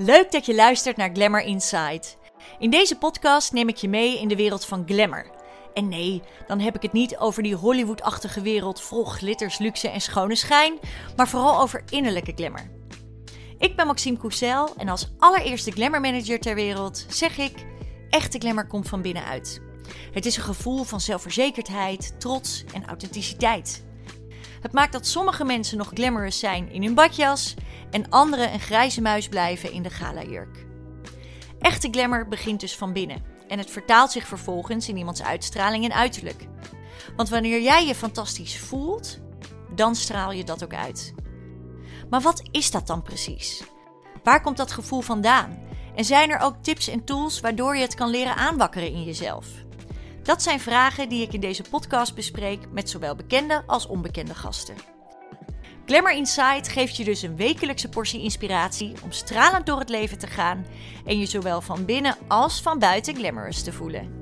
Leuk dat je luistert naar Glamour Inside. In deze podcast neem ik je mee in de wereld van glamour. En nee, dan heb ik het niet over die Hollywood-achtige wereld vol glitters, luxe en schone schijn, maar vooral over innerlijke glamour. Ik ben Maxime Coussel en als allereerste glamour manager ter wereld zeg ik: echte glamour komt van binnenuit. Het is een gevoel van zelfverzekerdheid, trots en authenticiteit. Het maakt dat sommige mensen nog glamorous zijn in hun badjas en anderen een grijze muis blijven in de galajurk. Echte glamour begint dus van binnen en het vertaalt zich vervolgens in iemands uitstraling en uiterlijk. Want wanneer jij je fantastisch voelt, dan straal je dat ook uit. Maar wat is dat dan precies? Waar komt dat gevoel vandaan? En zijn er ook tips en tools waardoor je het kan leren aanwakkeren in jezelf? Dat zijn vragen die ik in deze podcast bespreek met zowel bekende als onbekende gasten. Glamour Insight geeft je dus een wekelijkse portie inspiratie om stralend door het leven te gaan en je zowel van binnen als van buiten glamorous te voelen.